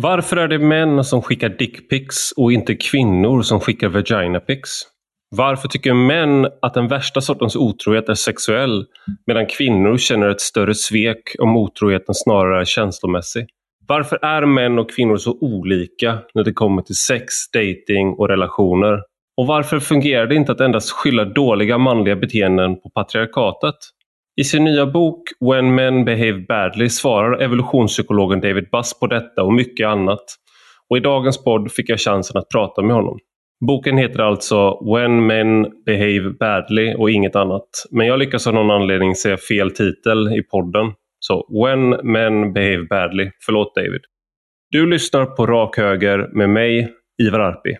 Varför är det män som skickar dickpics och inte kvinnor som skickar vaginapics? Varför tycker män att den värsta sortens otrohet är sexuell medan kvinnor känner ett större svek om otroheten snarare är känslomässig? Varför är män och kvinnor så olika när det kommer till sex, dating och relationer? Och varför fungerar det inte att endast skylla dåliga manliga beteenden på patriarkatet? I sin nya bok When Men Behave Badly svarar evolutionspsykologen David Buss på detta och mycket annat. Och i dagens podd fick jag chansen att prata med honom. Boken heter alltså When Men Behave Badly och inget annat. Men jag lyckas av någon anledning säga fel titel i podden. Så When Men Behave Badly. Förlåt David. Du lyssnar på Rak Höger med mig, Ivar Arpi.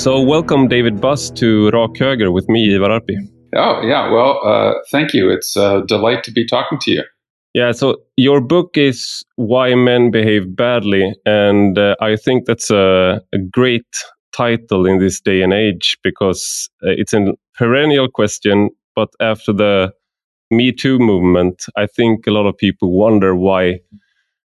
So, welcome, David Buss, to Rak Höger with me, Ivar Arpi. Oh, yeah. Well, uh, thank you. It's a delight to be talking to you. Yeah, so your book is Why Men Behave Badly. And uh, I think that's a, a, great title in this day and age because uh, it's a perennial question. But after the Me Too movement, I think a lot of people wonder why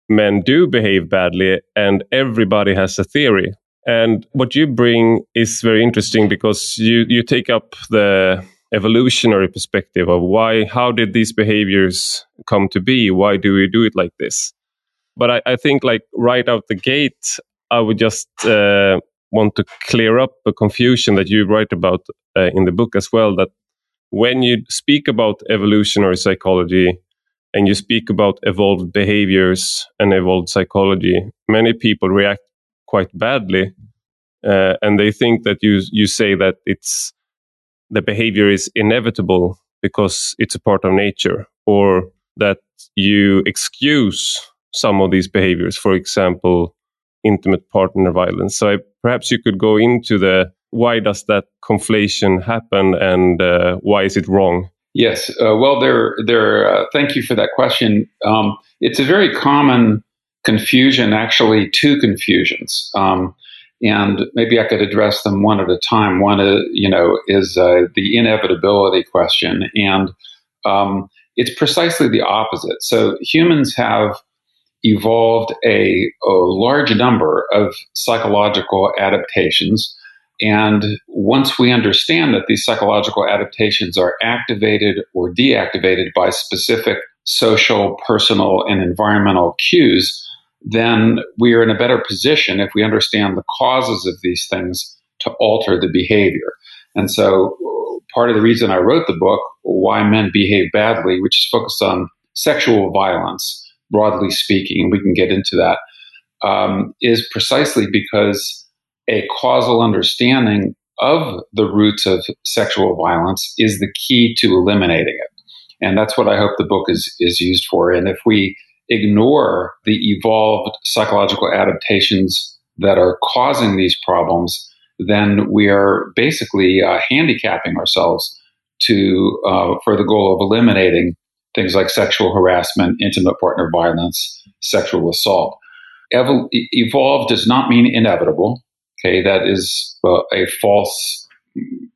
men do behave badly, and everybody has a theory. And what you bring is very interesting because you, you take up the evolutionary perspective of why, how did these behaviors come to be? Why do we do it like this? But I, I think, like right out the gate, I would just uh, want to clear up a confusion that you write about uh, in the book as well. That when you speak about evolutionary psychology and you speak about evolved behaviors and evolved psychology, many people react quite badly, uh, and they think that you you say that it's the behavior is inevitable because it's a part of nature, or that you excuse some of these behaviors, for example, intimate partner violence. So I, perhaps you could go into the why does that conflation happen and uh, why is it wrong? Yes, uh, well, there, there. Uh, thank you for that question. Um, it's a very common confusion, actually, two confusions. Um, and maybe I could address them one at a time. One, uh, you know, is uh, the inevitability question, and um, it's precisely the opposite. So humans have evolved a, a large number of psychological adaptations. And once we understand that these psychological adaptations are activated or deactivated by specific social, personal, and environmental cues, then we are in a better position if we understand the causes of these things to alter the behavior. And so, part of the reason I wrote the book, Why Men Behave Badly, which is focused on sexual violence, broadly speaking, and we can get into that, um, is precisely because a causal understanding of the roots of sexual violence is the key to eliminating it. And that's what I hope the book is, is used for. And if we ignore the evolved psychological adaptations that are causing these problems, then we are basically uh, handicapping ourselves to uh, for the goal of eliminating things like sexual harassment, intimate partner violence, sexual assault. Evol- evolve does not mean inevitable. Okay, that is uh, a false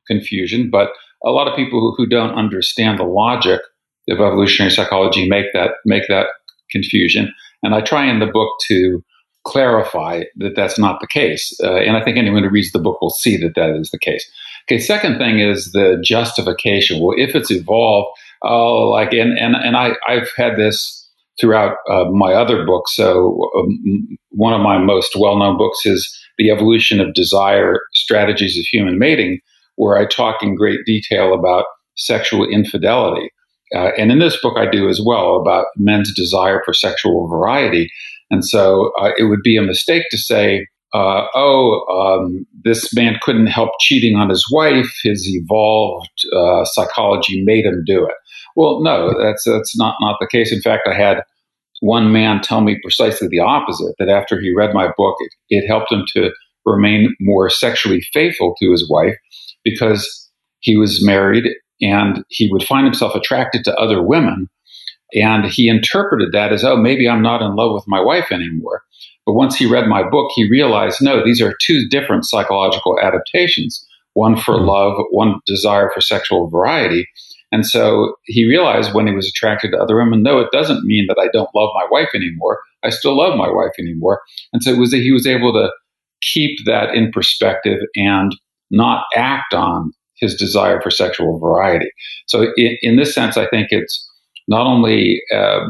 confusion. But a lot of people who, who don't understand the logic of evolutionary psychology make that make that confusion. And I try in the book to clarify that that's not the case. Uh, and I think anyone who reads the book will see that that is the case. Okay, second thing is the justification. Well, if it's evolved, oh, like, and, and, and I, I've had this throughout uh, my other books. So, um, one of my most well known books is The Evolution of Desire Strategies of Human Mating, where I talk in great detail about sexual infidelity. Uh, and in this book, I do as well about men's desire for sexual variety. And so uh, it would be a mistake to say, uh, oh, um, this man couldn't help cheating on his wife. His evolved uh, psychology made him do it. Well, no, that's that's not not the case. In fact, I had one man tell me precisely the opposite. That after he read my book, it, it helped him to remain more sexually faithful to his wife because he was married and he would find himself attracted to other women. And he interpreted that as, oh, maybe I'm not in love with my wife anymore. But once he read my book, he realized, no, these are two different psychological adaptations one for mm-hmm. love, one desire for sexual variety. And so he realized when he was attracted to other women, no, it doesn't mean that I don't love my wife anymore. I still love my wife anymore. And so it was that he was able to keep that in perspective and not act on his desire for sexual variety. So in, in this sense, I think it's not only uh,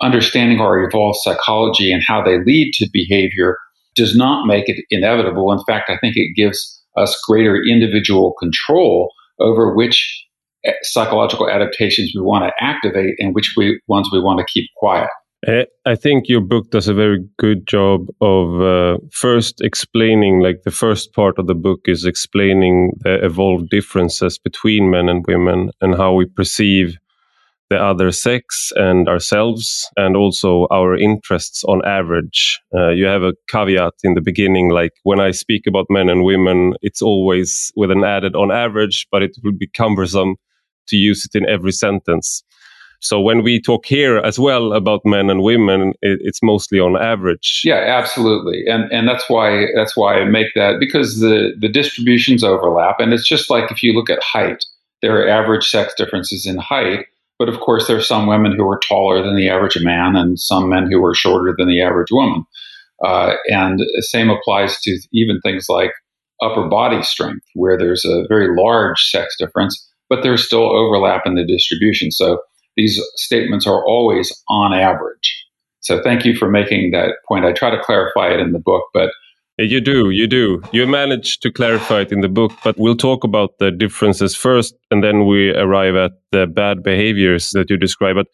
understanding our evolved psychology and how they lead to behavior does not make it inevitable. In fact, I think it gives us greater individual control over which eh, psychological adaptations we want to activate and which we, ones we want to keep quiet. Eh, I think your book does a very good job of uh, first explaining, like the first part of the book is explaining the evolved differences between men and women and how we perceive the other sex and ourselves and also our interests on average. Uh, you have a caveat in the beginning, like when I speak about men and women, it's always with an added on average, but it will be cumbersome to use it in every sentence. So when we talk here as well about men and women, it, it's mostly on average. Yeah, absolutely, and and that's why that's why I make that because the the distributions overlap, and it's just like if you look at height, there are average sex differences in height but of course, there are some women who are taller than the average man and some men who are shorter than the average woman. Uh, and the same applies to even things like upper body strength, where there's a very large sex difference, but there's still overlap in the distribution. So these statements are always on average. So thank you for making that point. I try to clarify it in the book, but you do, you do. You manage to clarify it in the book, but we'll talk about the differences first, and then we arrive at the bad behaviors that you describe. But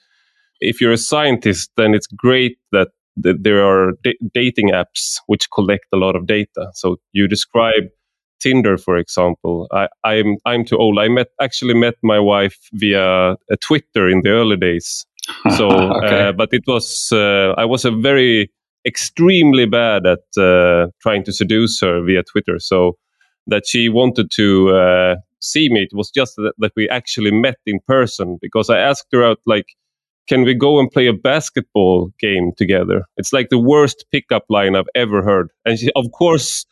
if you're a scientist, then it's great that, that there are d- dating apps which collect a lot of data. So you describe Tinder, for example. I, I'm I'm too old. I met actually met my wife via a Twitter in the early days. So, okay. uh, but it was uh, I was a very extremely bad at uh, trying to seduce her via Twitter. So that she wanted to uh, see me. It was just that, that, we actually met in person because I asked her out, like, can we go and play a basketball game together? It's like the worst pickup line I've ever heard. And she, of course,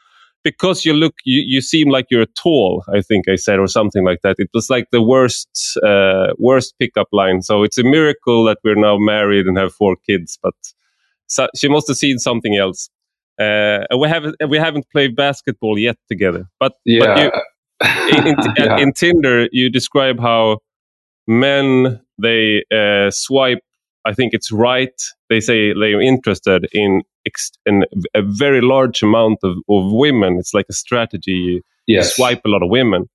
because you look, you, you seem like you're tall, I think I said, or something like that. It was like the worst, uh, worst pickup line. So it's a miracle that we're now married and have four kids, but so she must have seen something else. Uh, we haven't we haven't played basketball yet together, but yeah. But you, in, in, yeah. in, Tinder you describe how men they uh, swipe. I think it's right. They say they're interested in, ex- in a very large amount of, of women. It's like a strategy. Yes. swipe a lot of women,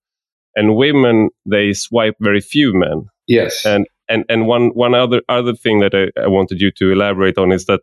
and women they swipe very few men. Yes. And and and one one other other thing that I, I wanted you to elaborate on is that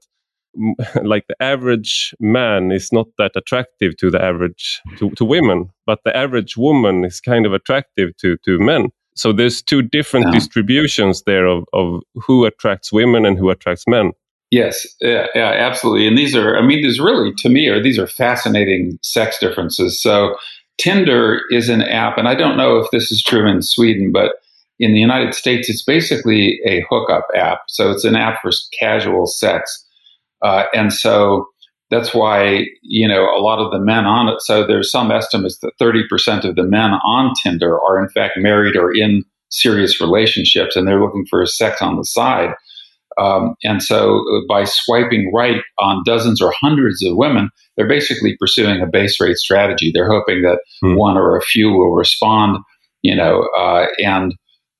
like the average man is not that attractive to the average to, to women but the average woman is kind of attractive to to men so there's two different yeah. distributions there of, of who attracts women and who attracts men yes yeah, yeah absolutely and these are i mean these really to me are these are fascinating sex differences so tinder is an app and i don't know if this is true in sweden but in the united states it's basically a hookup app so it's an app for casual sex uh, and so that's why, you know, a lot of the men on it. So there's some estimates that 30% of the men on Tinder are in fact married or in serious relationships and they're looking for sex on the side. Um, and so uh, by swiping right on dozens or hundreds of women, they're basically pursuing a base rate strategy. They're hoping that hmm. one or a few will respond, you know, uh, and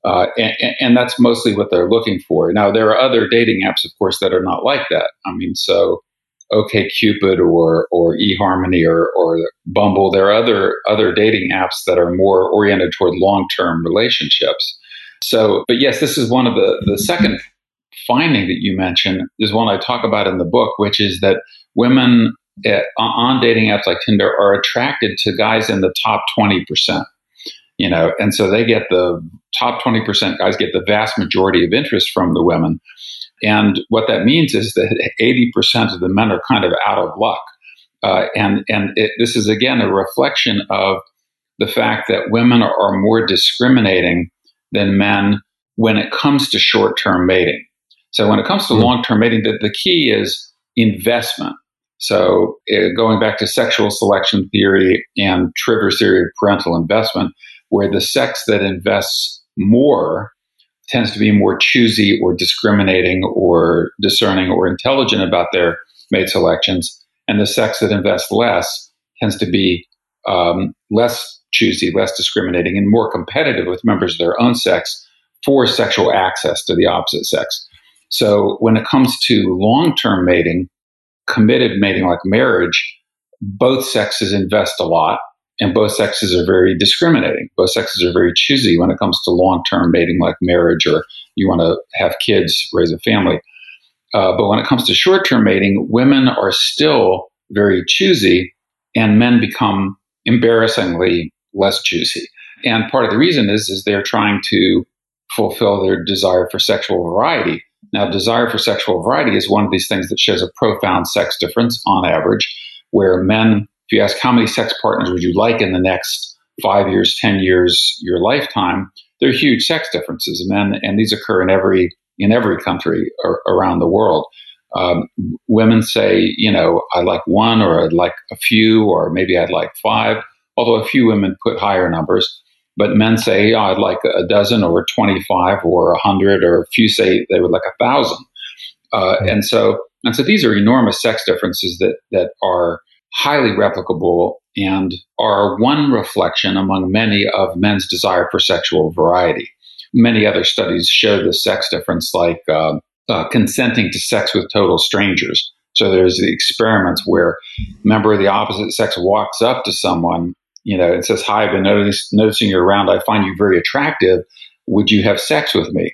uh, and, and, that's mostly what they're looking for. Now, there are other dating apps, of course, that are not like that. I mean, so OkCupid or or eHarmony or or Bumble. There are other other dating apps that are more oriented toward long term relationships. So, but yes, this is one of the the second finding that you mentioned is one I talk about in the book, which is that women eh, on dating apps like Tinder are attracted to guys in the top twenty percent you know, and so they get the top 20% guys get the vast majority of interest from the women. And what that means is that 80% of the men are kind of out of luck. Uh, and and it, this is again a reflection of the fact that women are more discriminating than men when it comes to short term mating. So when it comes to mm-hmm. long term mating, the, the key is investment. So uh, going back to sexual selection theory and Trivers' theory of parental investment, where the sex that invests more tends to be more choosy or discriminating or discerning or intelligent about their mate selections, and the sex that invests less tends to be um, less choosy, less discriminating, and more competitive with members of their own sex for sexual access to the opposite sex. So when it comes to long term mating, committed mating like marriage, both sexes invest a lot and both sexes are very discriminating. Both sexes are very choosy when it comes to long term mating like marriage or you want to have kids, raise a family. Uh, but when it comes to short term mating, women are still very choosy and men become embarrassingly less choosy. And part of the reason is, is they're trying to fulfill their desire for sexual variety. Now, desire for sexual variety is one of these things that shows a profound sex difference on average, where men, if you ask how many sex partners would you like in the next five years, 10 years, your lifetime, there are huge sex differences. Men, and these occur in every, in every country around the world. Um, women say, you know, I like one or I'd like a few, or maybe I'd like five, although a few women put higher numbers. But men say, I'd like a dozen or 25 or 100, or a few say they would like a thousand. Uh, and so, and so these are enormous sex differences that, that are highly replicable and are one reflection among many of men's desire for sexual variety. Many other studies show the sex difference, like uh, uh, consenting to sex with total strangers. So there's the experiments where a member of the opposite sex walks up to someone you know, it says, Hi, I've been notice, noticing you're around. I find you very attractive. Would you have sex with me?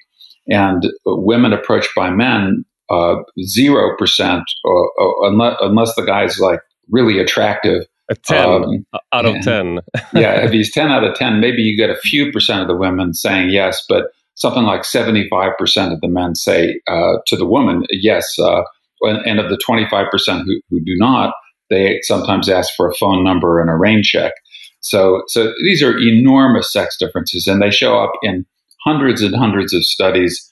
And women approached by men, uh, zero uh, percent, uh, unless, unless the guy's like really attractive. A 10 um, out of 10. yeah, if he's 10 out of 10, maybe you get a few percent of the women saying yes, but something like 75% of the men say uh, to the woman yes. Uh, and of the 25% who, who do not, they sometimes ask for a phone number and a rain check. So, so these are enormous sex differences, and they show up in hundreds and hundreds of studies,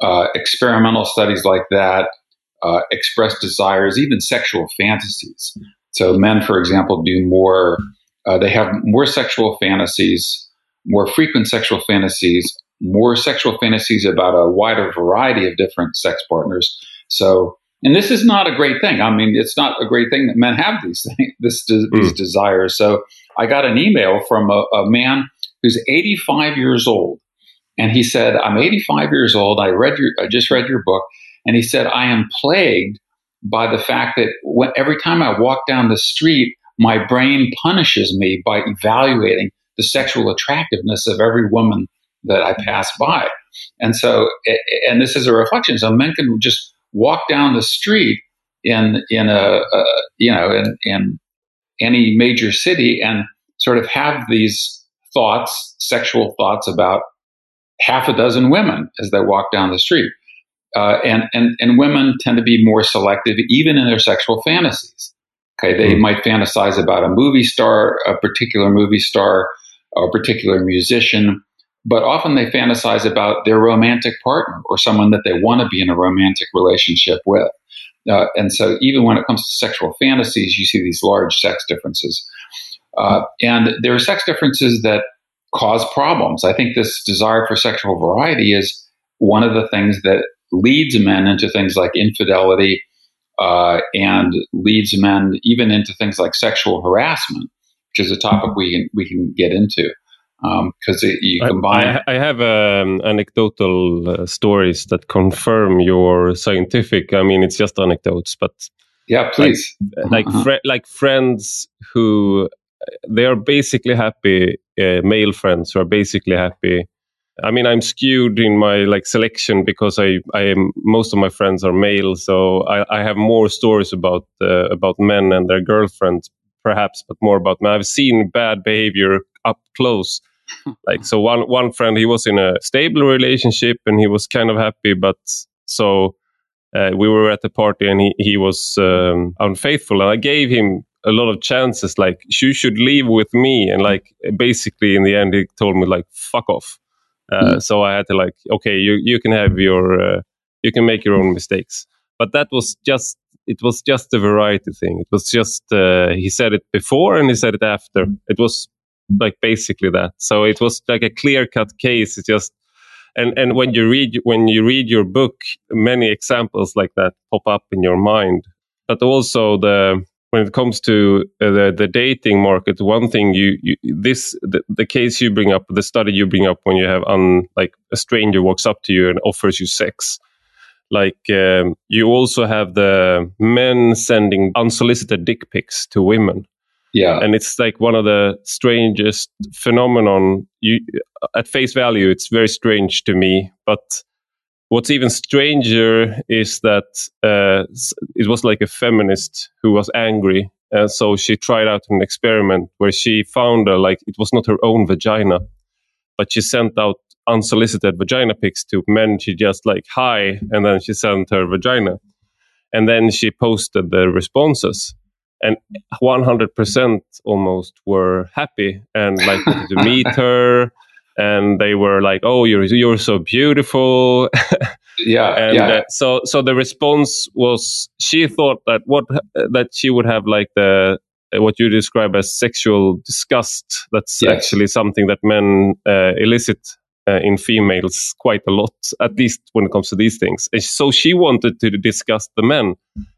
uh, experimental studies like that, uh, express desires, even sexual fantasies. So, men, for example, do more, uh, they have more sexual fantasies, more frequent sexual fantasies, more sexual fantasies about a wider variety of different sex partners. So, and this is not a great thing. I mean, it's not a great thing that men have these things, this, mm. these desires. So I got an email from a, a man who's 85 years old. And he said, I'm 85 years old. I read your, I just read your book. And he said, I am plagued by the fact that when, every time I walk down the street, my brain punishes me by evaluating the sexual attractiveness of every woman that I pass by. And so, and this is a reflection. So men can just walk down the street in in a, a you know in, in any major city and sort of have these thoughts, sexual thoughts about half a dozen women as they walk down the street. Uh, and, and, and women tend to be more selective even in their sexual fantasies. Okay, they mm might fantasize about a movie star, a particular movie star, a particular musician, but often they fantasize about their romantic partner or someone that they want to be in a romantic relationship with. Uh, and so, even when it comes to sexual fantasies, you see these large sex differences. Uh, and there are sex differences that cause problems. I think this desire for sexual variety is one of the things that leads men into things like infidelity uh, and leads men even into things like sexual harassment, which is a topic we can, we can get into because um, you combine. I, I have um, anecdotal uh, stories that confirm your scientific. I mean, it's just anecdotes, but yeah, please. Like uh-huh. like, fr- like friends who they are basically happy. Uh, male friends who are basically happy. I mean, I'm skewed in my like selection because I, I am most of my friends are male, so I, I have more stories about uh, about men and their girlfriends, perhaps, but more about men. I've seen bad behavior up close like so one one friend he was in a stable relationship and he was kind of happy but so uh, we were at the party and he, he was um, unfaithful and i gave him a lot of chances. Like you should leave with me, and like basically in the end, he told me like fuck off. Uh, mm. So I had to like, okay, you you can have your uh, you can make your own mistakes. But that was just it was just a variety thing. It was just uh, he said it before and he said it after. It was like basically that. So it was like a clear cut case. It's just and and when you read when you read your book, many examples like that pop up in your mind. But also the when it comes to uh, the the dating market, one thing you, you this the, the case you bring up, the study you bring up when you have un like a stranger walks up to you and offers you sex like um, you also have the men sending unsolicited dick pics to women yeah. And it's like one of the strangest phenomenon. You at face value it's very strange to me. But what's even stranger is that uh, it was like a feminist who was angry and so she tried out an experiment where she found a, like it was not her own vagina but she sent out unsolicited vagina pics to men. She just like hi, and then she sent her vagina, and then she posted the responses, and 100% almost were happy and like wanted to meet her, and they were like, "Oh, you're you're so beautiful." yeah, and yeah. Uh, so so the response was she thought that what that she would have like the what you describe as sexual disgust. That's yes. actually something that men uh, elicit uh, in females quite a lot, at least when it comes to these things. And so she wanted to discuss the men,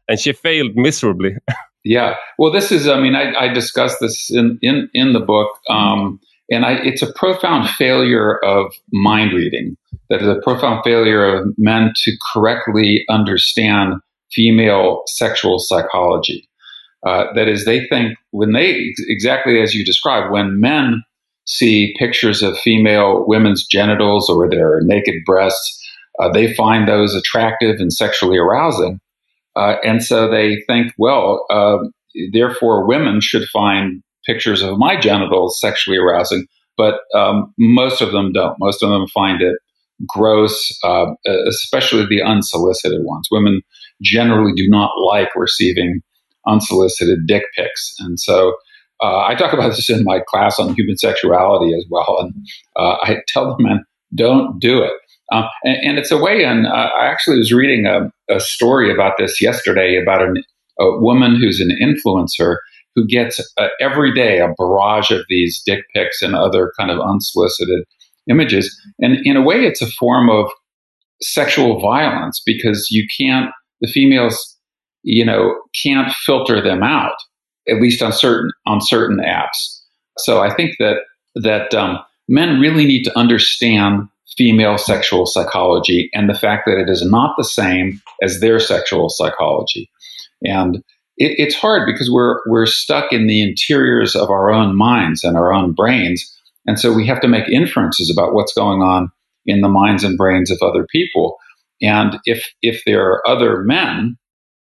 and she failed miserably. Yeah, well, this is. I mean, I, I discussed this in in in the book, um, and I, it's a profound failure of mind reading. That is a profound failure of men to correctly understand female sexual psychology. Uh, that is, they think when they exactly as you described, when men see pictures of female women's genitals or their naked breasts, uh, they find those attractive and sexually arousing. Uh, and so they think, well, uh, therefore women should find pictures of my genitals sexually arousing. But um, most of them don't. Most of them find it gross, uh, especially the unsolicited ones. Women generally do not like receiving unsolicited dick pics. And so uh, I talk about this in my class on human sexuality as well, and uh, I tell them, man, don't do it. Um, and, and, it's a way. And uh, I actually was reading a, a, story about this yesterday about an, a woman who's an influencer who gets uh, every day a barrage of these dick pics and other kind of unsolicited images. And in a way, it's a form of sexual violence because you can't, the females, you know, can't filter them out at least on certain on certain apps. So I think that that um, men really need to understand female sexual psychology and the fact that it is not the same as their sexual psychology. And it, it's hard because we're we're stuck in the interiors of our own minds and our own brains, and so we have to make inferences about what's going on in the minds and brains of other people. And if if there are other men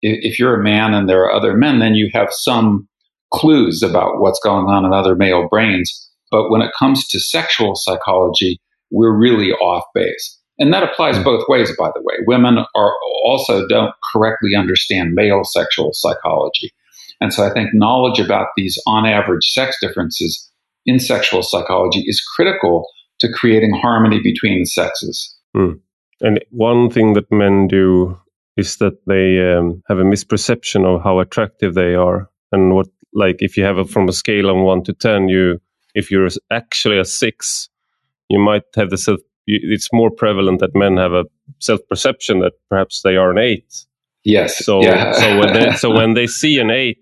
if you're a man and there are other men, then you have some clues about what's going on in other male brains. But when it comes to sexual psychology, we're really off base. And that applies mm. both ways, by the way. Women are also don't correctly understand male sexual psychology. And so I think knowledge about these on average sex differences in sexual psychology is critical to creating harmony between the sexes. Mm. And one thing that men do is that they um, have a misperception of how attractive they are and what like if you have it from a scale of 1 to 10 you if you're actually a 6 you might have the self it's more prevalent that men have a self perception that perhaps they are an 8 yes so yeah. so when they so when they see an 8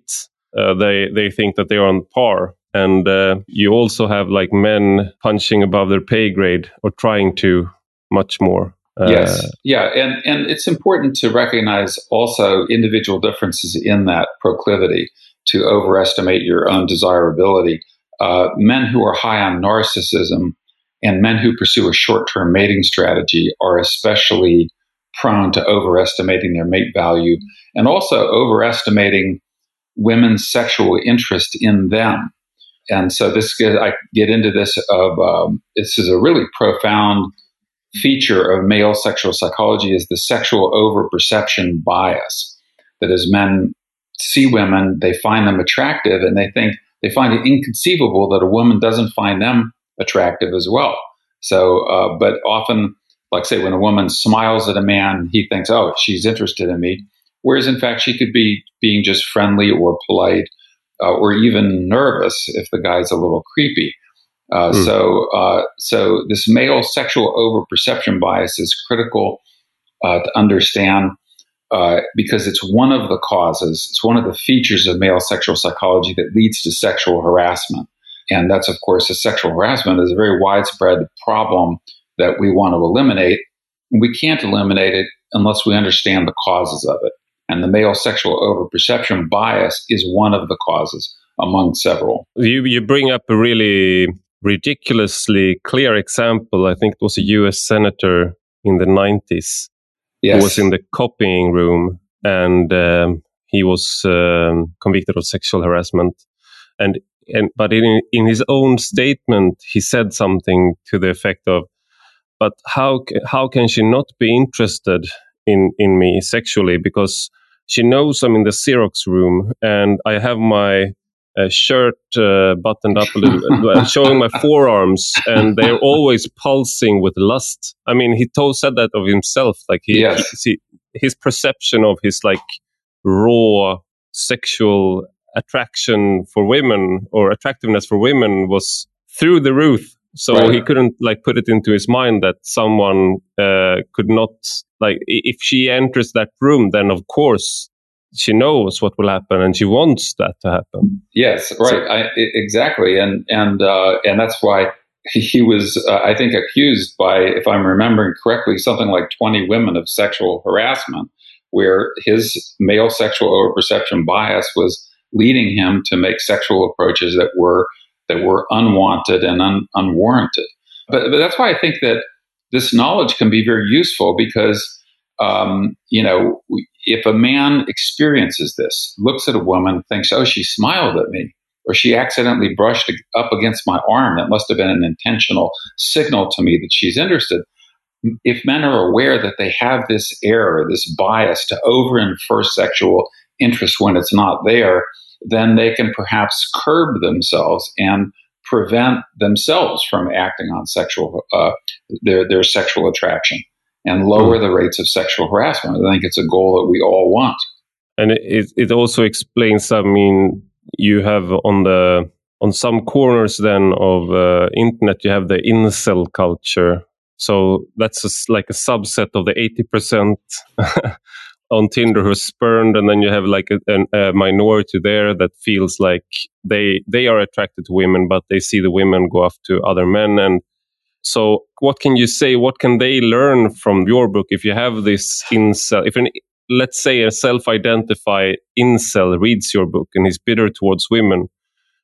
uh, they they think that they are on par and uh, you also have like men punching above their pay grade or trying to much more yes, uh, yeah, and and it's important to recognize also individual differences in that proclivity to overestimate your own desirability. Uh, men who are high on narcissism and men who pursue a short-term mating strategy are especially prone to overestimating their mate value and also overestimating women's sexual interest in them. And so this I get into this of um, this is a really profound feature of male sexual psychology is the sexual overperception bias. That as men see women, they find them attractive, and they think they find it inconceivable that a woman doesn't find them attractive as well. So, uh, but often, like say, when a woman smiles at a man, he thinks, "Oh, she's interested in me," whereas in fact she could be being just friendly or polite, uh, or even nervous if the guy's a little creepy. Uh, mm. So, uh, so this male sexual overperception bias is critical uh, to understand uh, because it's one of the causes, it's one of the features of male sexual psychology that leads to sexual harassment. And that's, of course, a sexual harassment is a very widespread problem that we want to eliminate. We can't eliminate it unless we understand the causes of it. And the male sexual overperception bias is one of the causes among several. You, you bring up a really ridiculously clear example. I think it was a US senator in the 90s yes. who was in the copying room and um, he was um, convicted of sexual harassment. And and but in in his own statement, he said something to the effect of, "But how how can she not be interested in in me sexually because she knows I'm in the Xerox room and I have my uh, shirt uh, buttoned up a little, uh, showing my forearms, and they're always pulsing with lust. I mean, he told said that of himself. Like he, yes. he, his perception of his like raw sexual attraction for women or attractiveness for women was through the roof. So right. he couldn't like put it into his mind that someone uh, could not like if she enters that room, then of course she knows what will happen and she wants that to happen. Yes, right, so, I, exactly, and and uh, and that's why he was, uh, I think, accused by, if I'm remembering correctly, something like 20 women of sexual harassment, where his male sexual overperception bias was leading him to make sexual approaches that were that were unwanted and un, unwarranted. But, but that's why I think that this knowledge can be very useful because um, you know if a man experiences this, looks at a woman, thinks, "Oh, she smiled at me," or she accidentally brushed up against my arm, that must have been an intentional signal to me that she's interested. If men are aware that they have this error, this bias to over infer sexual interest when it's not there, then they can perhaps curb themselves and prevent themselves from acting on sexual uh, their their sexual attraction and lower hmm. the rates of sexual harassment. I think it's a goal that we all want. And it it also explains. I mean, you have on the on some corners then of uh, internet you have the incel culture. So that's a, like a subset of the eighty percent on Tinder who's spurned, and then you have like a, a, minority there that feels like they they are attracted to women, but they see the women go off to other men. And so, what can you say? What can they learn from your book if you have this incel? If an let's say a self-identify incel reads your book and he's bitter towards women,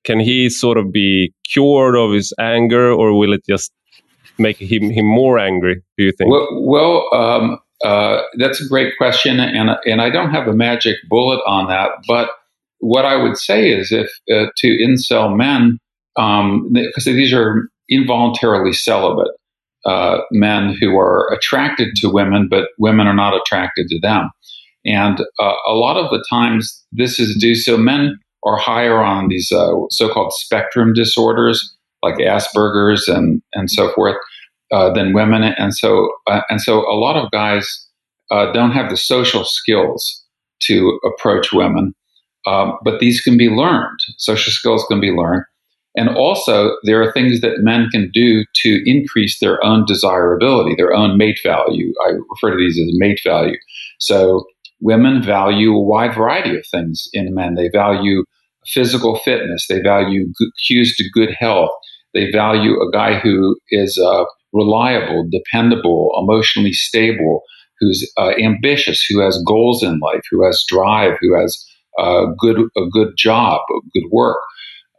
can he sort of be cured of his anger, or will it just make him him more angry? Do you think? Well, well um, uh, that's a great question, and and I don't have a magic bullet on that. But what I would say is, if uh, to incel men, because um, these are involuntarily celibate uh, men who are attracted to women, but women are not attracted to them, and uh, a lot of the times this is due. So men are higher on these uh, so-called spectrum disorders like Asperger's and and so forth uh, than women, and so uh, and so a lot of guys uh, don't have the social skills to approach women, um, but these can be learned. Social skills can be learned, and also there are things that men can do to increase their own desirability, their own mate value. I refer to these as mate value. So women value a wide variety of things in men. They value physical fitness. They value cues to good health. They value a guy who is uh, reliable, dependable, emotionally stable, who's uh, ambitious, who has goals in life, who has drive, who has uh, good a good job, good work.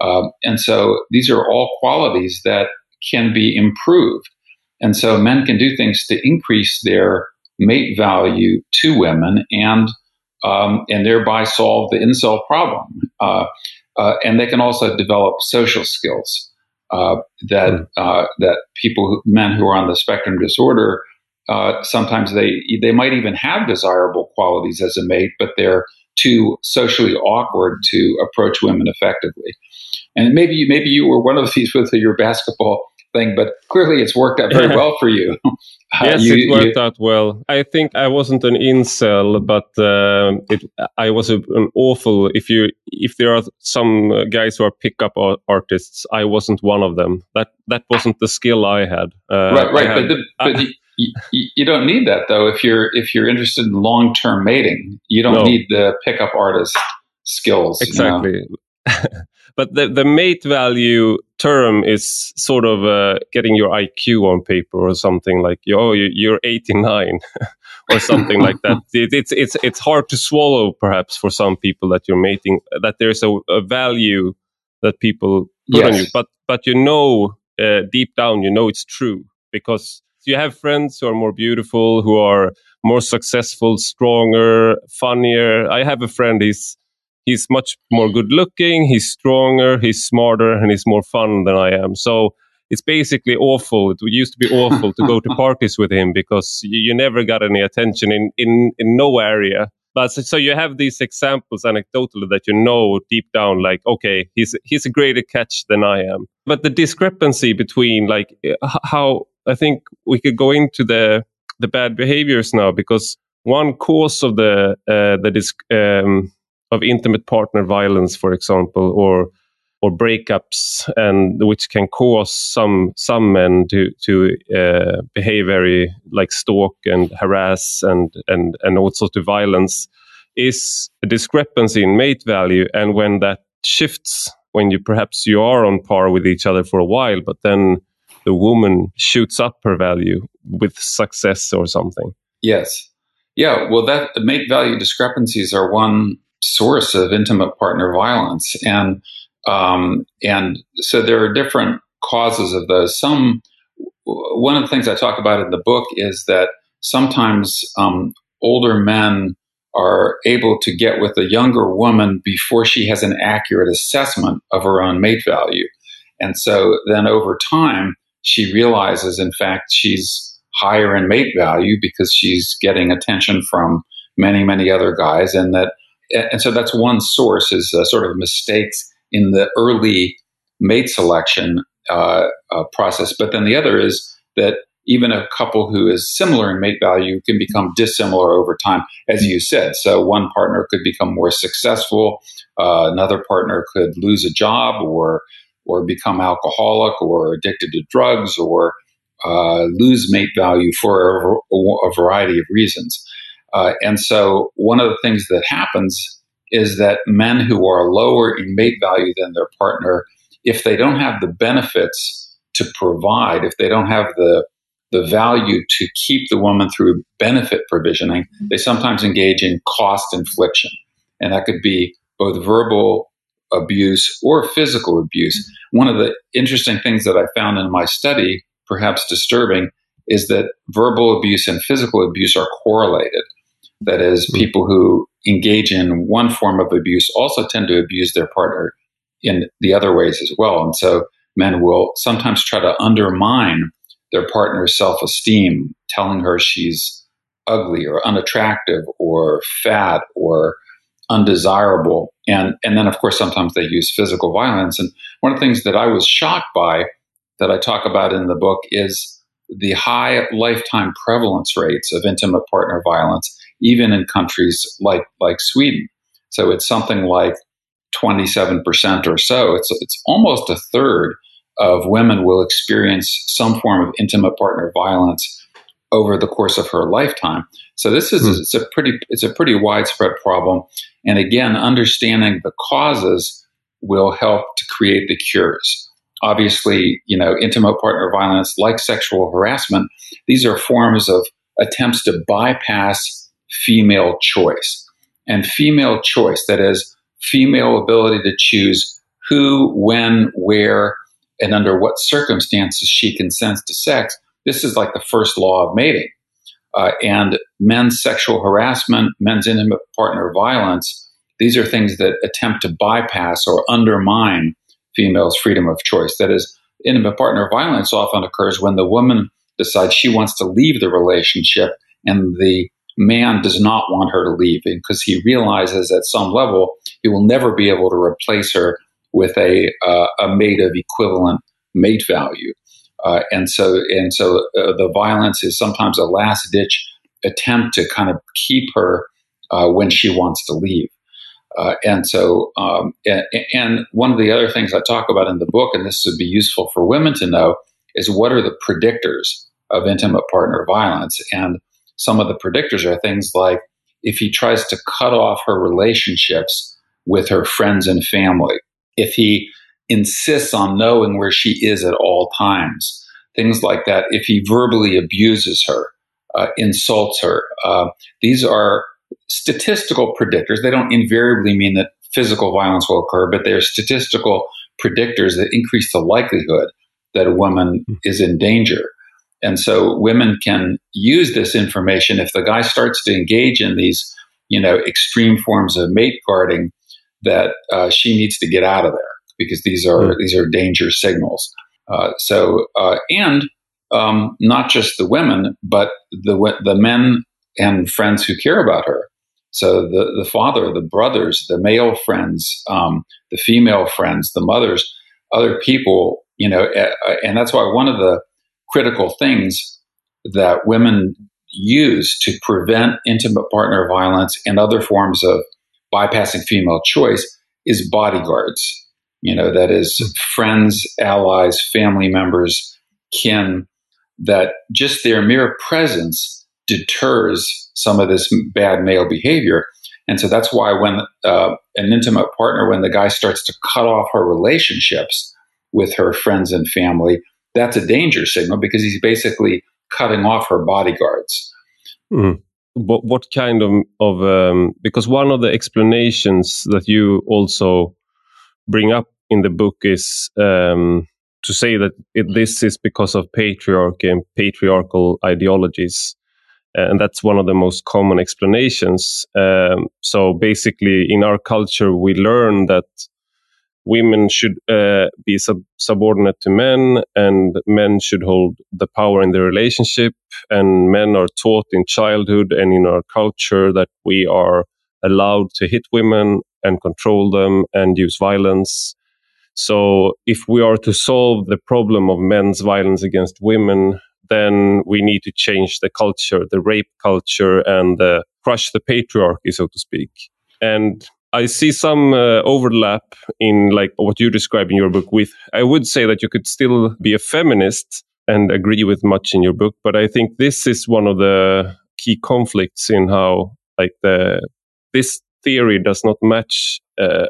Um, and so these are all qualities that can be improved. And so men can do things to increase their mate value to women and um, and thereby solve the incel problem. Uh, uh, and they can also develop social skills uh, that hmm. uh, that people, men who are on the spectrum disorder, uh, sometimes they they might even have desirable qualities as a mate, but they're too socially awkward to approach women effectively. And maybe maybe you were one of these with your basketball thing, but clearly it's worked out very well for you. yes, you, it worked you, out well. I think I wasn't an incel, but uh, it, I was a, an awful. If you if there are some guys who are pickup artists, I wasn't one of them. That that wasn't the skill I had. Uh, right, right. Had, but, the, but I, you, you, don't need that though. If you're if you're interested in long term mating, you don't no. need the pickup artist skills. Exactly. You know? but the, the mate value term is sort of uh, getting your IQ on paper or something like, oh, you're 89 or something like that. It, it's, it's, it's hard to swallow perhaps for some people that you're mating, that there's a, a value that people put yes. on you. But, but you know, uh, deep down, you know it's true because you have friends who are more beautiful, who are more successful, stronger, funnier. I have a friend, he's, he's much more good looking, he's stronger, he's smarter, and he's more fun than I am. So it's basically awful. It used to be awful to go to parties with him because you, you, never got any attention in, in, in no area. But so, so, you have these examples anecdotally that you know deep down, like, okay, he's, he's a greater catch than I am. But the discrepancy between like how I think we could go into the, the bad behaviors now because one cause of the, uh, the, disc, um, of intimate partner violence, for example, or or breakups, and which can cause some some men to to uh, behave very like stalk and harass and and and also to violence, is a discrepancy in mate value, and when that shifts, when you perhaps you are on par with each other for a while, but then the woman shoots up her value with success or something. Yes. Yeah, well, that mate value discrepancies are one source of intimate partner violence, and um, and so there are different causes of those. Some one of the things I talk about in the book is that sometimes um, older men are able to get with a younger woman before she has an accurate assessment of her own mate value. And so then over time, she realizes, in fact, she's higher in mate value because she's getting attention from many, many other guys, and that and so that's one source is uh, sort of mistakes in the early mate selection uh, uh, process. But then the other is that even a couple who is similar in mate value can become dissimilar over time, as you said. So one partner could become more successful, uh, another partner could lose a job or or become alcoholic or addicted to drugs or uh, lose mate value for a, a variety of reasons. Uh, and so one of the things that happens is that men who are lower in mate value than their partner, if they don't have the benefits to provide, if they don't have the the value to keep the woman through benefit provisioning, they sometimes engage in cost infliction. And that could be both verbal abuse or physical abuse. One of the interesting things that I found in my study, perhaps disturbing, is that verbal abuse and physical abuse are correlated. That is, people who engage in one form of abuse also tend to abuse their partner in the other ways as well. And so men will sometimes try to undermine their partner's self esteem, telling her she's ugly or unattractive or fat or undesirable. And, and then, of course, sometimes they use physical violence. And one of the things that I was shocked by that I talk about in the book is the high lifetime prevalence rates of intimate partner violence even in countries like like Sweden. So it's something like 27% or so. It's it's almost a third of women will experience some form of intimate partner violence over the course of her lifetime. So this is mm. it's a pretty it's a pretty widespread problem. And again, understanding the causes will help to create the cures. Obviously, you know, intimate partner violence, like sexual harassment, these are forms of attempts to bypass female choice. And female choice, that is, female ability to choose who, when, where, and under what circumstances she consents to sex, this is like the first law of mating. Uh, and men's sexual harassment, men's intimate partner violence, these are things that attempt to bypass or undermine females' freedom of choice. That is, intimate partner violence often occurs when the woman decides she wants to leave the relationship and the man does not want her to leave because he realizes at some level he will never be able to replace her with a, uh, a mate of equivalent mate value. Uh, and so, and so uh, the violence is sometimes a last ditch attempt to kind of keep her uh, when she wants to leave. Uh, and so, um, and, and, one of the other things I talk about in the book, and this would be useful for women to know, is what are the predictors of intimate partner violence? And some of the predictors are things like if he tries to cut off her relationships with her friends and family, if he insists on knowing where she is at all times, things like that, if he verbally abuses her, uh, insults her, uh, these are statistical predictors. They don't invariably mean that physical violence will occur, but they're statistical predictors that increase the likelihood that a woman hmm. is in danger. And so women can use this information if the guy starts to engage in these, you know, extreme forms of mate guarding, that uh, she needs to get out of there because these are mm. these are danger signals. Uh, so uh, and um, not just the women, but the the men and friends who care about her. So the the father, the brothers, the male friends, um, the female friends, the mothers, other people, you know, and that's why one of the critical things that women use to prevent intimate partner violence and other forms of bypassing female choice is bodyguards. You know, that is friends, allies, family members, kin, that just their mere presence deters some of this bad male behavior. And so that's why when uh, an intimate partner, when the guy starts to cut off her relationships with her friends and family, that's a danger signal because he's basically cutting off her bodyguards. Mm. What, what kind of, of um, because one of the explanations that you also bring up in the book is um, to say that it, this is because of patriarchy and patriarchal ideologies. And that's one of the most common explanations. Um, so basically, in our culture, we learn that women should uh, be sub- subordinate to men and men should hold the power in the relationship and men are taught in childhood and in our culture that we are allowed to hit women and control them and use violence. So if we are to solve the problem of men's violence against women then we need to change the culture the rape culture and uh, crush the patriarchy so to speak. And I see some uh, overlap in like what you describe in your book with I would say that you could still be a feminist and agree with much in your book but I think this is one of the key conflicts in how like the this theory does not match uh,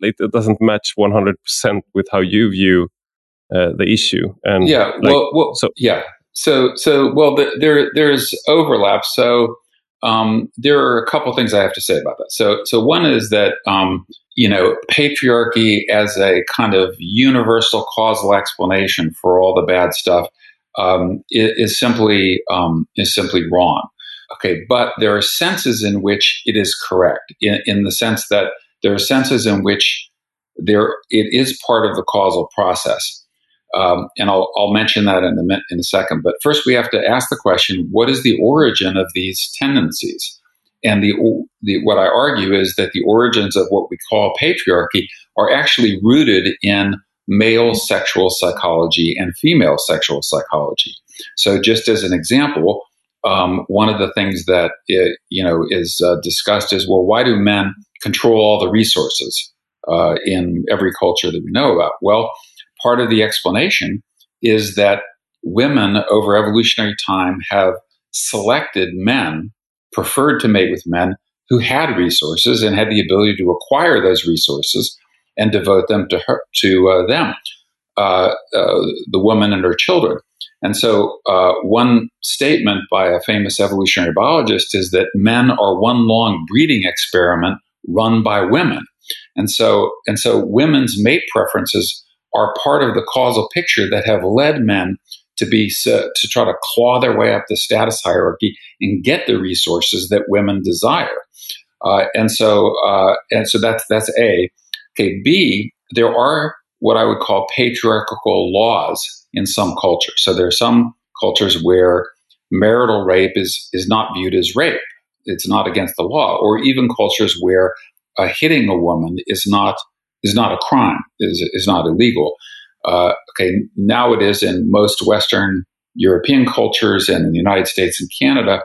it doesn't match 100% with how you view uh, the issue and yeah like, well, well so yeah. So so well the, there there's overlap. So um, there are a couple things I have to say about that. So, so one is that um, you know patriarchy as a kind of universal causal explanation for all the bad stuff um, is, is, simply um, is simply wrong. Okay, but there are senses in which it is correct, in, in the sense that there are senses in which there it is part of the causal process. Um, and I'll, I'll, mention that in a, in a second. But first, we have to ask the question: What is the origin of these tendencies? And the, the, what I argue is that the origins of what we call patriarchy are actually rooted in male sexual psychology and female sexual psychology. So, just as an example, um, one of the things that it, you know is uh, discussed is well, why do men control all the resources uh, in every culture that we know about? Well, part of the explanation is that women over evolutionary time have selected men, preferred to mate with men who had resources and had the ability to acquire those resources and devote them to her, to uh, them, uh, uh, the woman and her children. And so, uh, one statement by a famous evolutionary biologist is that men are one long breeding experiment run by women. And so, and so, women's mate preferences are part of the causal picture that have led men to be uh, to try to claw their way up the status hierarchy and get the resources that women desire. Uh, and so uh, and so that's that's A. Okay, B. There are what I would call patriarchal laws in some cultures. So there are some cultures where marital rape is is not viewed as rape. it's not against the law, or even cultures where uh, hitting a woman is not is not a crime, is is not illegal. Uh, okay, now it is in most Western European cultures and in the United States and Canada,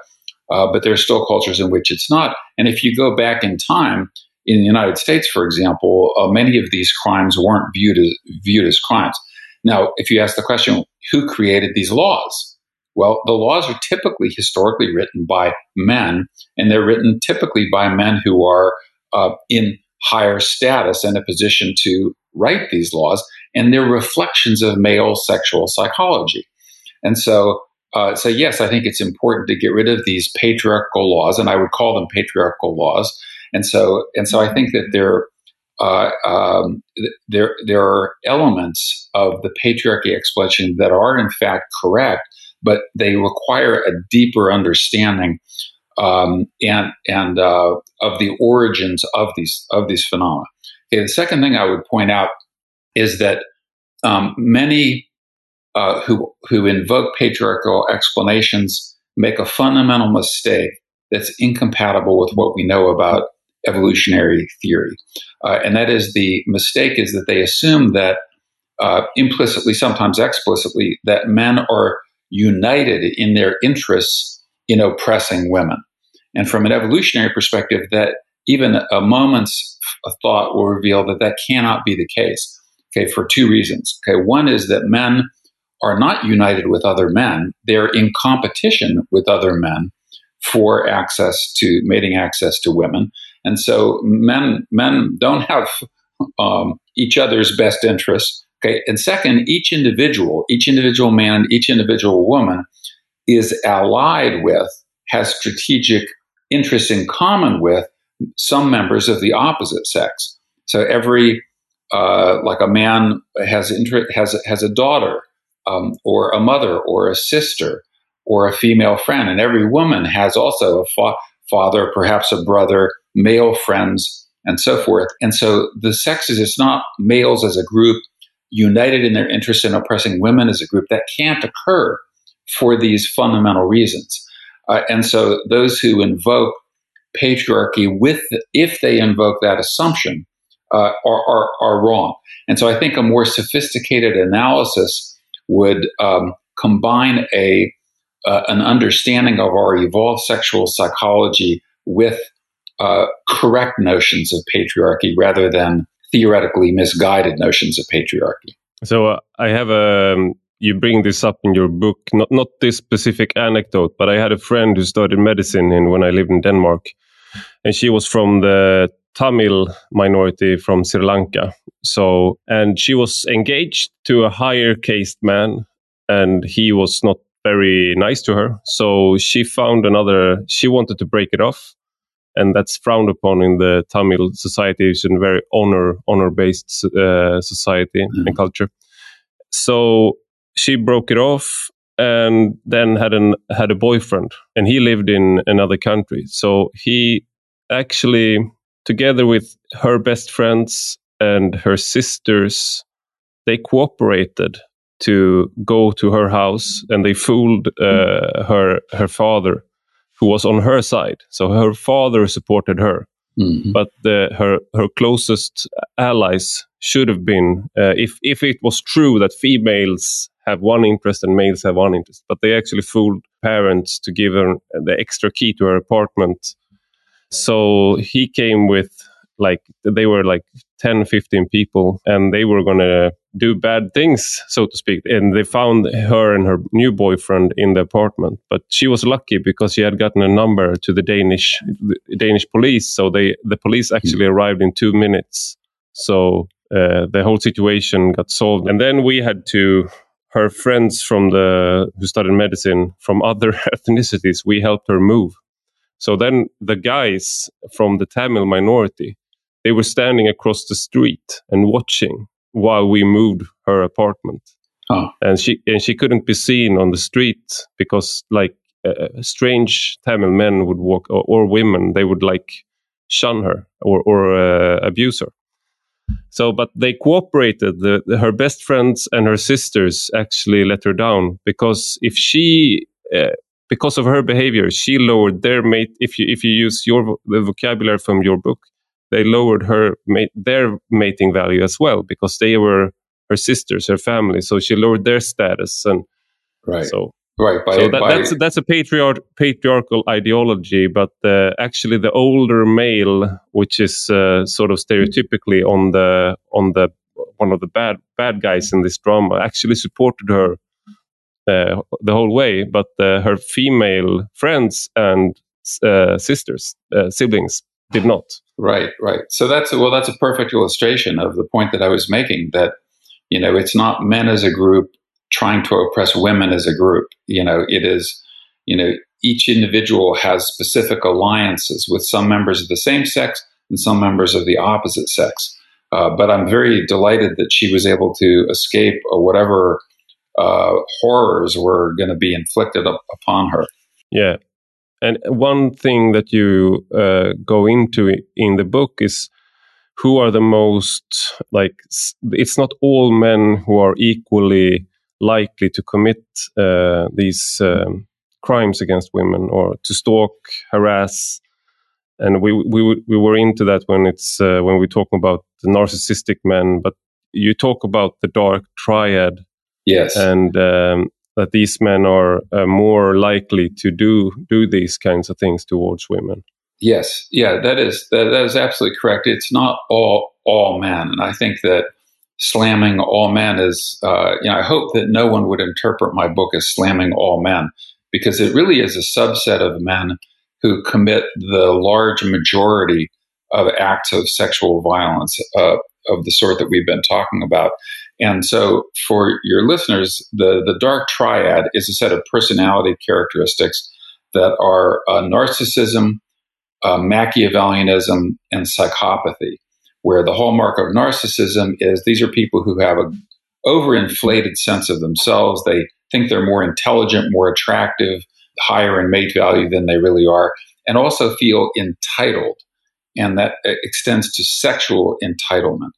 uh, but there are still cultures in which it's not. And if you go back in time, in the United States, for example, uh, many of these crimes weren't viewed as viewed as crimes. Now, if you ask the question, who created these laws? Well, the laws are typically historically written by men, and they're written typically by men who are uh, in higher status and a position to write these laws, and they're reflections of male sexual psychology. And so, uh, so yes, I think it's important to get rid of these patriarchal laws, and I would call them patriarchal laws. And so, and so, I think that there, uh, um, there, there are elements of the patriarchy explanation that are in fact correct, but they require a deeper understanding um, and and uh, of the origins of these of these phenomena. Okay, the second thing I would point out is that um, many uh, who who invoke patriarchal explanations make a fundamental mistake that's incompatible with what we know about evolutionary theory, uh, and that is the mistake is that they assume that uh, implicitly, sometimes explicitly, that men are united in their interests in oppressing women. And from an evolutionary perspective, that even a moment's thought will reveal that that cannot be the case. Okay, for two reasons. Okay, one is that men are not united with other men; they're in competition with other men for access to mating access to women, and so men men don't have um, each other's best interests. Okay, and second, each individual, each individual man, each individual woman is allied with, has strategic interests in common with some members of the opposite sex. So every uh, like a man has interest has has a daughter um, or a mother or a sister or a female friend, and every woman has also a fa- father, perhaps a brother, male friends, and so forth. And so the sexes, it's not males as a group united in their interest in oppressing women as a group. That can't occur for these fundamental reasons. Uh, and so those who invoke patriarchy with, if they invoke that assumption, uh, are, are, are, wrong. And so I think a more sophisticated analysis would um, combine a uh, an understanding of our evolved sexual psychology with uh, correct notions of patriarchy rather than theoretically misguided notions of patriarchy. So uh, I have a um, you bring this up in your book, not not this specific anecdote, but I had a friend who studied medicine in when I lived in Denmark, and she was from the Tamil minority from Sri Lanka. So, and she was engaged to a higher caste man, and he was not very nice to her. So she found another. She wanted to break it off, and that's frowned upon in the Tamil society. It's a very honor honor based uh, society mm. and culture. So she broke it off and then had an had a boyfriend and he lived in another country so he actually together with her best friends and her sisters they cooperated to go to her house and they fooled uh, her her father who was on her side so her father supported her mm-hmm. but the, her her closest allies should have been uh, if if it was true that females have one interest and males have one interest. But they actually fooled parents to give her the extra key to her apartment. So he came with like, they were like 10, 15 people and they were going to do bad things, so to speak. And they found her and her new boyfriend in the apartment. But she was lucky because she had gotten a number to the Danish the Danish police. So they the police actually mm. arrived in two minutes. So uh, the whole situation got solved. And then we had to her friends from the who studied medicine from other ethnicities we helped her move. So then the guys from the tamil minority they were standing across the street and watching while we moved her apartment. Oh. and she and she couldn't be seen on the street because like uh, strange tamil men would walk or, or, women they would like shun her or, or uh, abuse her so, but they cooperated. The, the, her best friends and her sisters actually let her down because if she uh, because of her behavior, she lowered their mate. If you if you use your the vocabulary from your book, they lowered her mate, their mating value as well because they were her sisters, her family. So she lowered their status, and right. So right. By, so that, by, that's that's a patriarch, patriarchal ideology, but uh, actually the older male, which is uh, sort of stereotypically on the on the one of the bad bad guys in this drama, actually supported her uh, the whole way, but uh, her female friends and uh, sisters, uh, siblings, did not. Right, right. So that's a, well, that's a perfect illustration of the point that I was making. That you know, it's not men as a group trying to oppress women as a group. You know, it is, you know, each individual has specific alliances with some members of the same sex and some members of the opposite sex. Uh, but I'm very delighted that she was able to escape whatever uh, horrors were going to be inflicted up upon her. Yeah. And one thing that you uh, go into in the book is who are the most like it's not all men who are equally likely to commit uh, these um, crimes against women or to stalk, harass, and we we we were into that when it's uh, when we talk about the narcissistic men, but you talk about the dark triad, yes, and um, that these men are uh, more likely to do do these kinds of things towards women. Yes, yeah, that is that, that is absolutely correct. It's not all all men, and I think that slamming all men is, uh, you know, I hope that no one would interpret my book as slamming all men because it really is a subset of men who commit the large majority of acts of sexual violence uh, of the sort that we've been talking about. And so, for your listeners, the, the dark triad is a set of personality characteristics that are uh, narcissism, uh, Machiavellianism, and psychopathy where the hallmark of narcissism is these are people who have a overinflated sense of themselves. They think they're more intelligent, more attractive, higher in mate value than they really are, and also feel entitled. And that extends to sexual entitlement.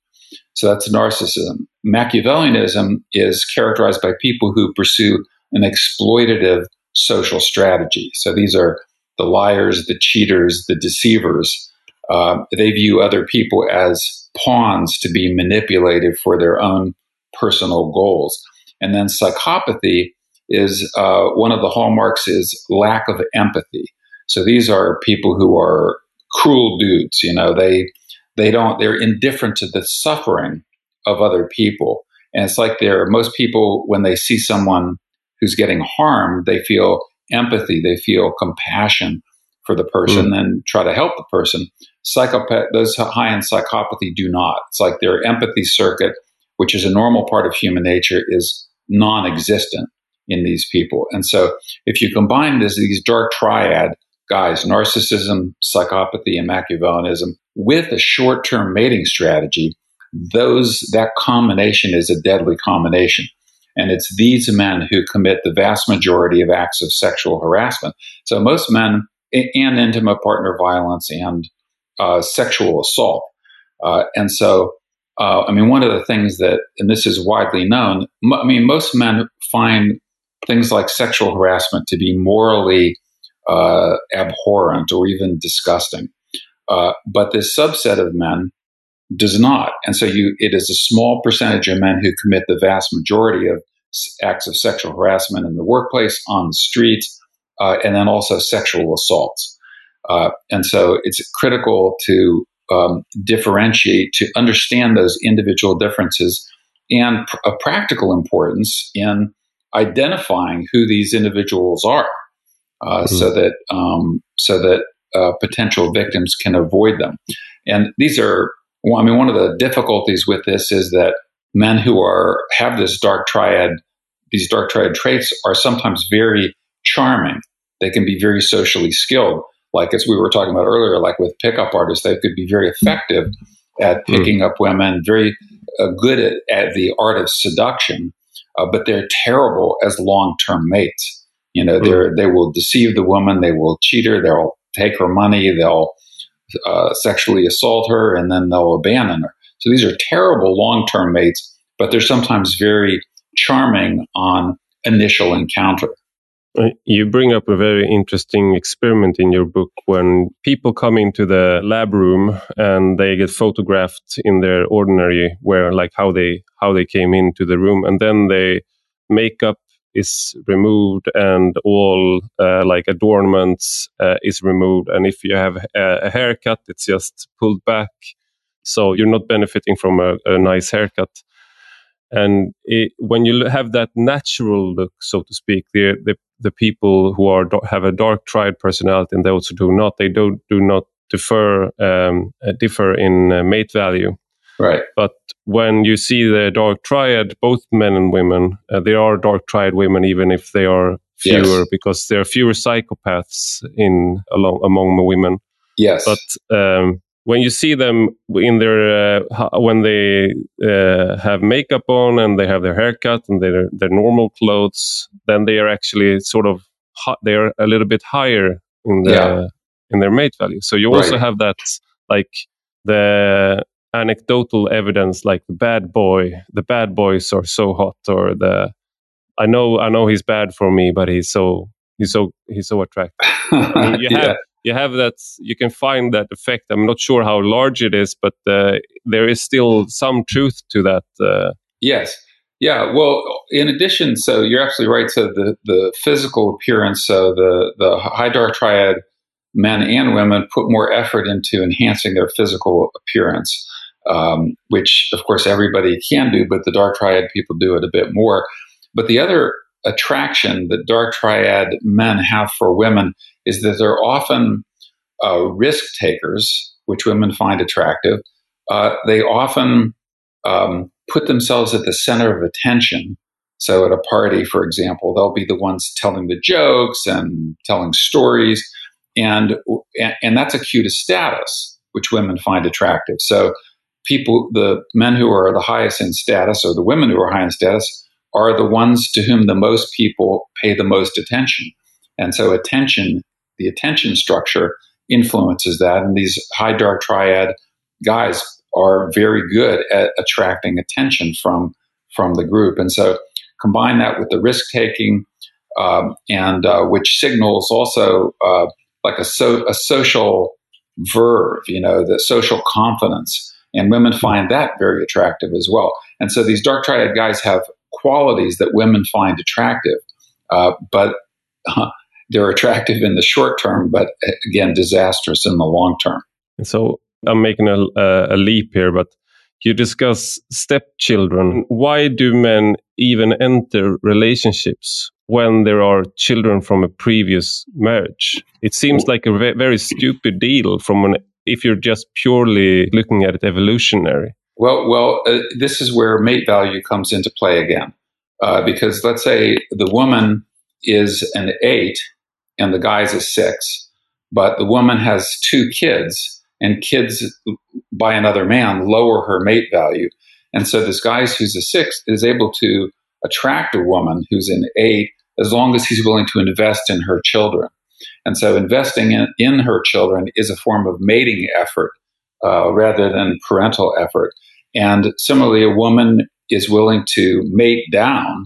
So that's narcissism. Machiavellianism is characterized by people who pursue an exploitative social strategy. So these are the liars, the cheaters, the deceivers uh, they view other people as pawns to be manipulated for their own personal goals. And then psychopathy is uh, one of the hallmarks is lack of empathy. So these are people who are cruel dudes. You know, they they don't they're indifferent to the suffering of other people. And it's like they're most people when they see someone who's getting harmed, they feel empathy, they feel compassion for the person mm. and try to help the person. Psychopath, those high in psychopathy do not. It's like their empathy circuit, which is a normal part of human nature, is non-existent in these people. And so, if you combine this, these dark triad guys, narcissism, psychopathy, and Machiavellianism, with a short-term mating strategy, those that combination is a deadly combination. And it's these men who commit the vast majority of acts of sexual harassment. So most men and intimate partner violence and uh, sexual assault. Uh, and so, uh, I mean, one of the things that, and this is widely known, m- I mean, most men find things like sexual harassment to be morally uh, abhorrent or even disgusting. Uh, but this subset of men does not. And so you, it is a small percentage of men who commit the vast majority of acts of sexual harassment in the workplace, on the streets, uh, and then also sexual assaults. Uh, and so it's critical to um, differentiate, to understand those individual differences and pr- a practical importance in identifying who these individuals are uh, mm-hmm. so that um, so that uh, potential victims can avoid them. And these are, well, I mean, one of the difficulties with this is that men who are have this dark triad, these dark triad traits, are sometimes very charming. They can be very socially skilled, like as we were talking about earlier, like with pickup artists, they could be very effective at hmm. picking mm. up women, very uh, good at, at, the art of seduction, uh, but they're terrible as long-term mates. You know, mm. they they will deceive the woman, they will cheat her, they'll take her money, they'll uh, sexually assault her, and then they'll abandon her. So these are terrible long-term mates, but they're sometimes very charming on initial encounter. Uh, you bring up a very interesting experiment in your book when people come into the lab room and they get photographed in their ordinary wear, like how they how they came into the room, and then they makeup is removed and all uh, like adornments uh, is removed, and if you have a, a, haircut, it's just pulled back, so you're not benefiting from a, a nice haircut. And it, when you have that natural look, so to speak, the, the the people who are have a dark triad personality and those who do not, they don't do not differ um, uh, differ in uh, mate value. Right. But when you see the dark triad, both men and women, uh, there are dark triad women, even if they are fewer, yes. because there are fewer psychopaths in along among the women. Yes. But um, when you see them in their uh, when they uh, have makeup on and they have their haircut and their their normal clothes, then they are actually sort of they are a little bit higher in the yeah. in their mate value. So you also right. have that like the anecdotal evidence, like the bad boy, the bad boys are so hot, or the I know I know he's bad for me, but he's so he's so he's so attractive. I mean, you yeah. You have that you can find that effect. I'm not sure how large it is but uh, there is still some truth to that uh, yes. Yeah well in addition so you're absolutely right. So the, the physical appearance so the, the high dark triad men and women put more effort into enhancing their physical appearance um, which of course everybody can do but the dark triad people do it a bit more. But the other attraction that dark triad men have for women is that they're often uh, risk takers, which women find attractive. Uh, they often um, put themselves at the center of attention. So, at a party, for example, they'll be the ones telling the jokes and telling stories, and and that's a cue to status, which women find attractive. So, people, the men who are the highest in status, or the women who are high in status, are the ones to whom the most people pay the most attention. And so, attention the attention structure influences that. And these high dark triad guys are very good at attracting attention from from the group. And so combine that with the risk taking, um, and uh, which signals also uh, like a, so, a social verve, you know, the social confidence. And women find that very attractive as well. And so these dark triad guys have qualities that women find attractive, uh, but they're attractive in the short term, but again, disastrous in the long term. And so I'm making a, a leap here, but you discuss stepchildren. Why do men even enter relationships when there are children from a previous marriage? It seems like a very stupid deal from an if you're just purely looking at it evolutionary. Well, well, uh, this is where mate value comes into play again, uh, because let's say the woman is an eight and the guy's a six, but the woman has two kids, and kids by another man lower her mate value. And so this guy who's a six is able to attract a woman who's an eight as long as he's willing to invest in her children. And so investing in, in her children is a form of mating effort uh, rather than parental effort. And similarly, a woman is willing to mate down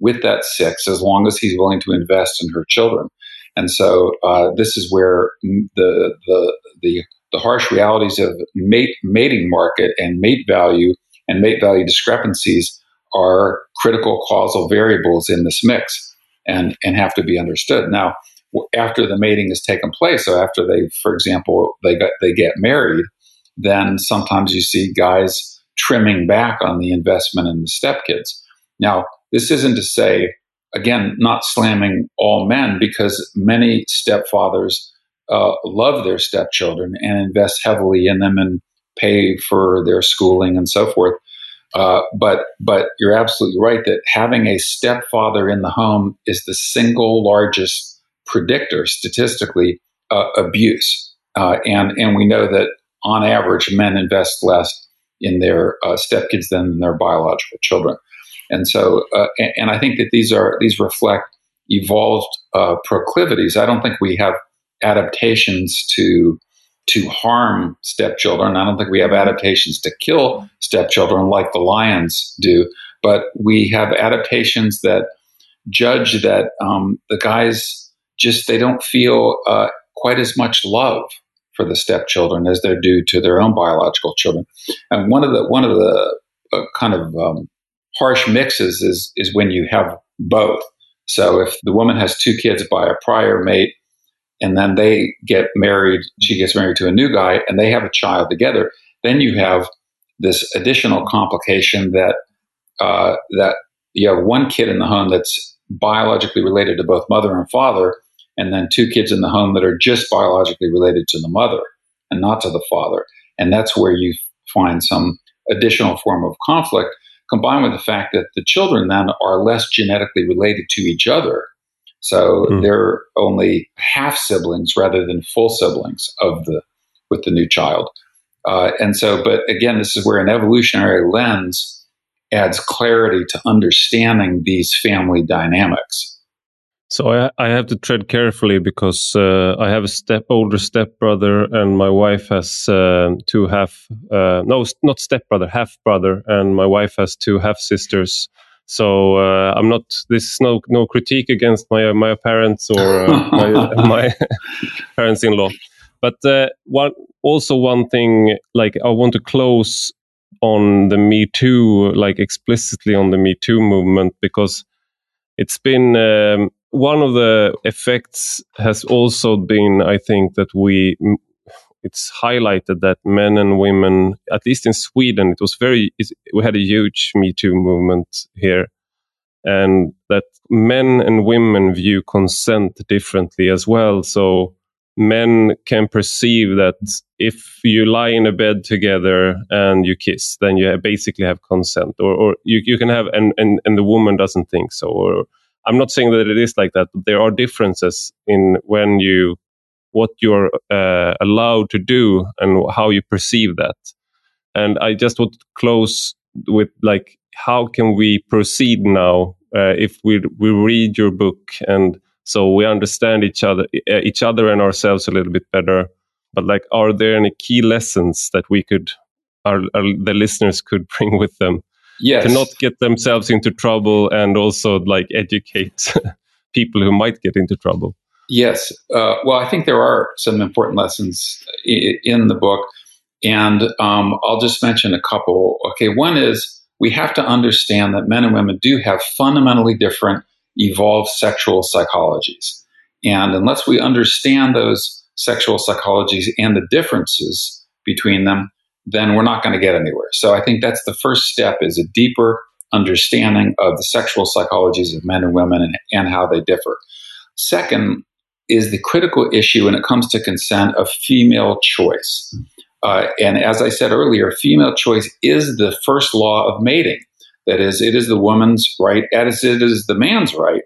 with that six as long as he's willing to invest in her children. And so uh, this is where the, the, the, the harsh realities of mate, mating market and mate value and mate value discrepancies are critical causal variables in this mix and, and have to be understood. Now, after the mating has taken place, so after they, for example, they, got, they get married, then sometimes you see guys trimming back on the investment in the stepkids. Now, this isn't to say again, not slamming all men because many stepfathers uh, love their stepchildren and invest heavily in them and pay for their schooling and so forth. Uh, but but you're absolutely right that having a stepfather in the home is the single largest predictor statistically uh, abuse, uh, and and we know that on average men invest less in their uh, stepkids than in their biological children. And so, uh, and, and, I think that these are these reflect evolved uh, proclivities. I don't think we have adaptations to to harm stepchildren. I don't think we have adaptations to kill stepchildren like the lions do. But we have adaptations that judge that um, the guys just they don't feel uh, quite as much love for the stepchildren as they do to their own biological children. And one of the one of the uh, kind of um, harsh mixes is is when you have both. So if the woman has two kids by a prior mate, and then they get married, she gets married to a new guy, and they have a child together, then you have this additional complication that uh, that you have one kid in the home that's biologically related to both mother and father, and then two kids in the home that are just biologically related to the mother and not to the father. And that's where you find some additional form of conflict combined with the fact that the children then are less genetically related to each other. So mm. they're only half siblings rather than full siblings of the with the new child. Uh, and so, but again, this is where an evolutionary lens adds clarity to understanding these family dynamics. So I, I have to tread carefully because uh, I have a step older stepbrother, and my wife has uh, two half uh, no not stepbrother half brother, and my wife has two half sisters. So uh, I'm not. This is no no critique against my my parents or uh, my, my parents-in-law, but uh, one also one thing like I want to close on the Me Too, like explicitly on the Me Too movement because it's been. Um, one of the effects has also been, I think, that we it's highlighted that men and women, at least in Sweden, it was very we had a huge Me Too movement here, and that men and women view consent differently as well. So men can perceive that if you lie in a bed together and you kiss, then you basically have consent, or, or you, you can have, and, and, and the woman doesn't think so, or I'm not saying that it is like that, but there are differences in when you what you're uh, allowed to do and how you perceive that. And I just want to close with like, how can we proceed now uh, if we we read your book and so we understand each other uh, each other and ourselves a little bit better. But like, are there any key lessons that we could our, our the listeners could bring with them? Yes. to not get themselves into trouble and also like educate people who might get into trouble. Yes. Uh, well, I think there are some important lessons I- in the book. And um, I'll just mention a couple. Okay, one is we have to understand that men and women do have fundamentally different evolved sexual psychologies. And unless we understand those sexual psychologies and the differences between them, then we're not going to get anywhere. So I think that's the first step is a deeper understanding of the sexual psychologies of men and women and, and how they differ. Second is the critical issue when it comes to consent of female choice. Uh, and as I said earlier, female choice is the first law of mating. That is, it is the woman's right, as it is the man's right,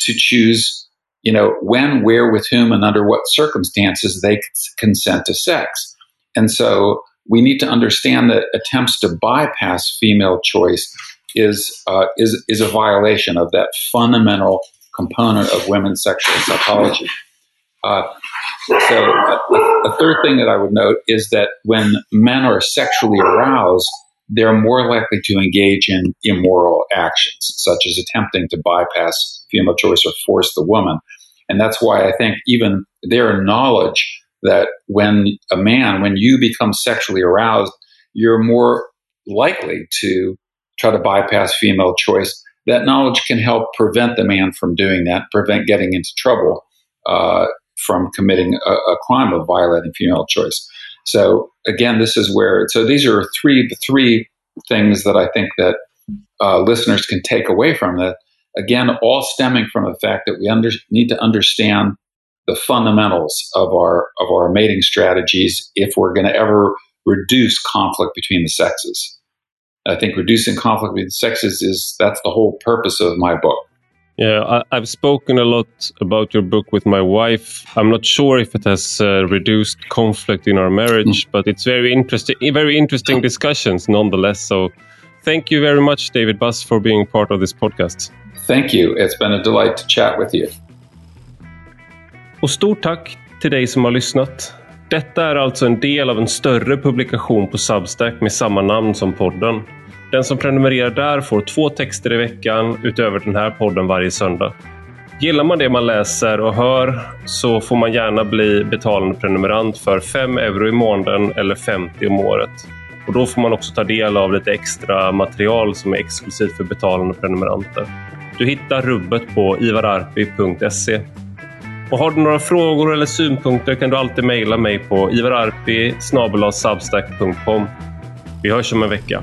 to choose, you know, when, where, with whom, and under what circumstances they consent to sex. And so we need to understand that attempts to bypass female choice is uh, is is a violation of that fundamental component of women's sexual psychology. Uh, so, a, a third thing that I would note is that when men are sexually aroused, they're more likely to engage in immoral actions, such as attempting to bypass female choice or force the woman. And that's why I think even their knowledge that when a man, when you become sexually aroused, you're more likely to try to bypass female choice. That knowledge can help prevent the man from doing that, prevent getting into trouble uh, from committing a, a, crime of violating female choice. So again, this is where. So these are three three things that I think that uh, listeners can take away from that. Again, all stemming from the fact that we under, need to understand the fundamentals of our of our mating strategies if we're going to ever reduce conflict between the sexes. I think reducing conflict between the sexes is that's the whole purpose of my book. Yeah, I, have spoken a lot about your book with my wife. I'm not sure if it has uh, reduced conflict in our marriage, mm. but it's very interesting, very interesting discussions nonetheless. So, thank you very much, David Buss, for being part of this podcast. Thank you. It's been a delight to chat with you. Och stort tack till dig som har lyssnat. Detta är alltså en del av en större publikation på Substack med samma namn som podden. Den som prenumererar där får två texter i veckan utöver den här podden varje söndag. Gillar man det man läser och hör så får man gärna bli betalande prenumerant för 5 euro i månaden eller 50 om året. Och Då får man också ta del av lite extra material som är exklusivt för betalande prenumeranter. Du hittar rubbet på ivararpi.se. Och har du några frågor eller synpunkter kan du alltid mejla mig på ivararpi Vi hörs om en vecka.